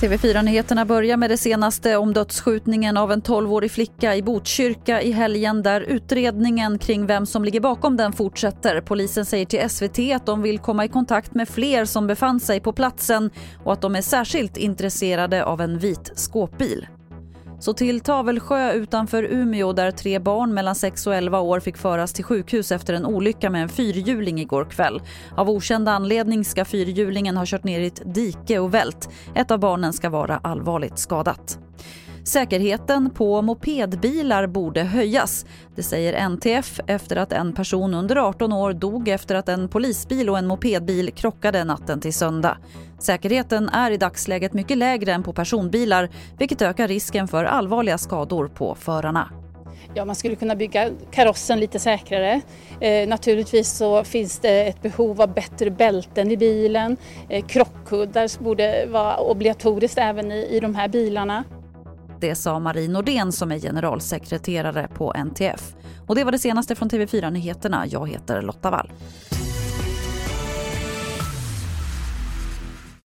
TV4-nyheterna börjar med det senaste om dödsskjutningen av en 12-årig flicka i Botkyrka i helgen där utredningen kring vem som ligger bakom den fortsätter. Polisen säger till SVT att de vill komma i kontakt med fler som befann sig på platsen och att de är särskilt intresserade av en vit skåpbil. Så till Tavelsjö utanför Umeå där tre barn mellan 6 och 11 år fick föras till sjukhus efter en olycka med en fyrhjuling igår kväll. Av okänd anledning ska fyrhjulingen ha kört ner i ett dike och vält. Ett av barnen ska vara allvarligt skadat. Säkerheten på mopedbilar borde höjas. Det säger NTF efter att en person under 18 år dog efter att en polisbil och en mopedbil krockade natten till söndag. Säkerheten är i dagsläget mycket lägre än på personbilar vilket ökar risken för allvarliga skador på förarna. Ja, man skulle kunna bygga karossen lite säkrare. Eh, naturligtvis så finns det ett behov av bättre bälten i bilen. Eh, krockkuddar borde vara obligatoriskt även i, i de här bilarna. Det sa Marie Nordén som är generalsekreterare på NTF. Och det var det senaste från TV4 Nyheterna. Jag heter Lotta Wall.